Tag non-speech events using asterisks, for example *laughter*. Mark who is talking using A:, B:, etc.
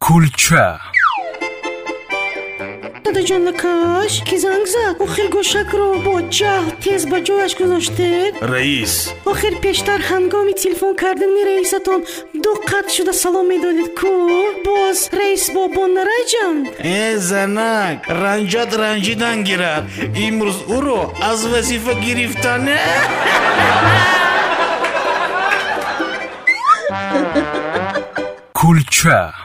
A: кулча.
B: Дадаҷонакаш ки занг зад. Охир гӯшакро бо ҷаҳд тез ба ҷояш гузоштед.
A: Раис.
B: Охир пештар ҳангоми телефон кардани раисатон ду қат шуда салом медодед ку боз раис бобо нараҷанд.
C: Э занак ранҷат ранҷидан гирад. Имрӯз ӯро аз вазифа гирифтане *laughs*
A: кулча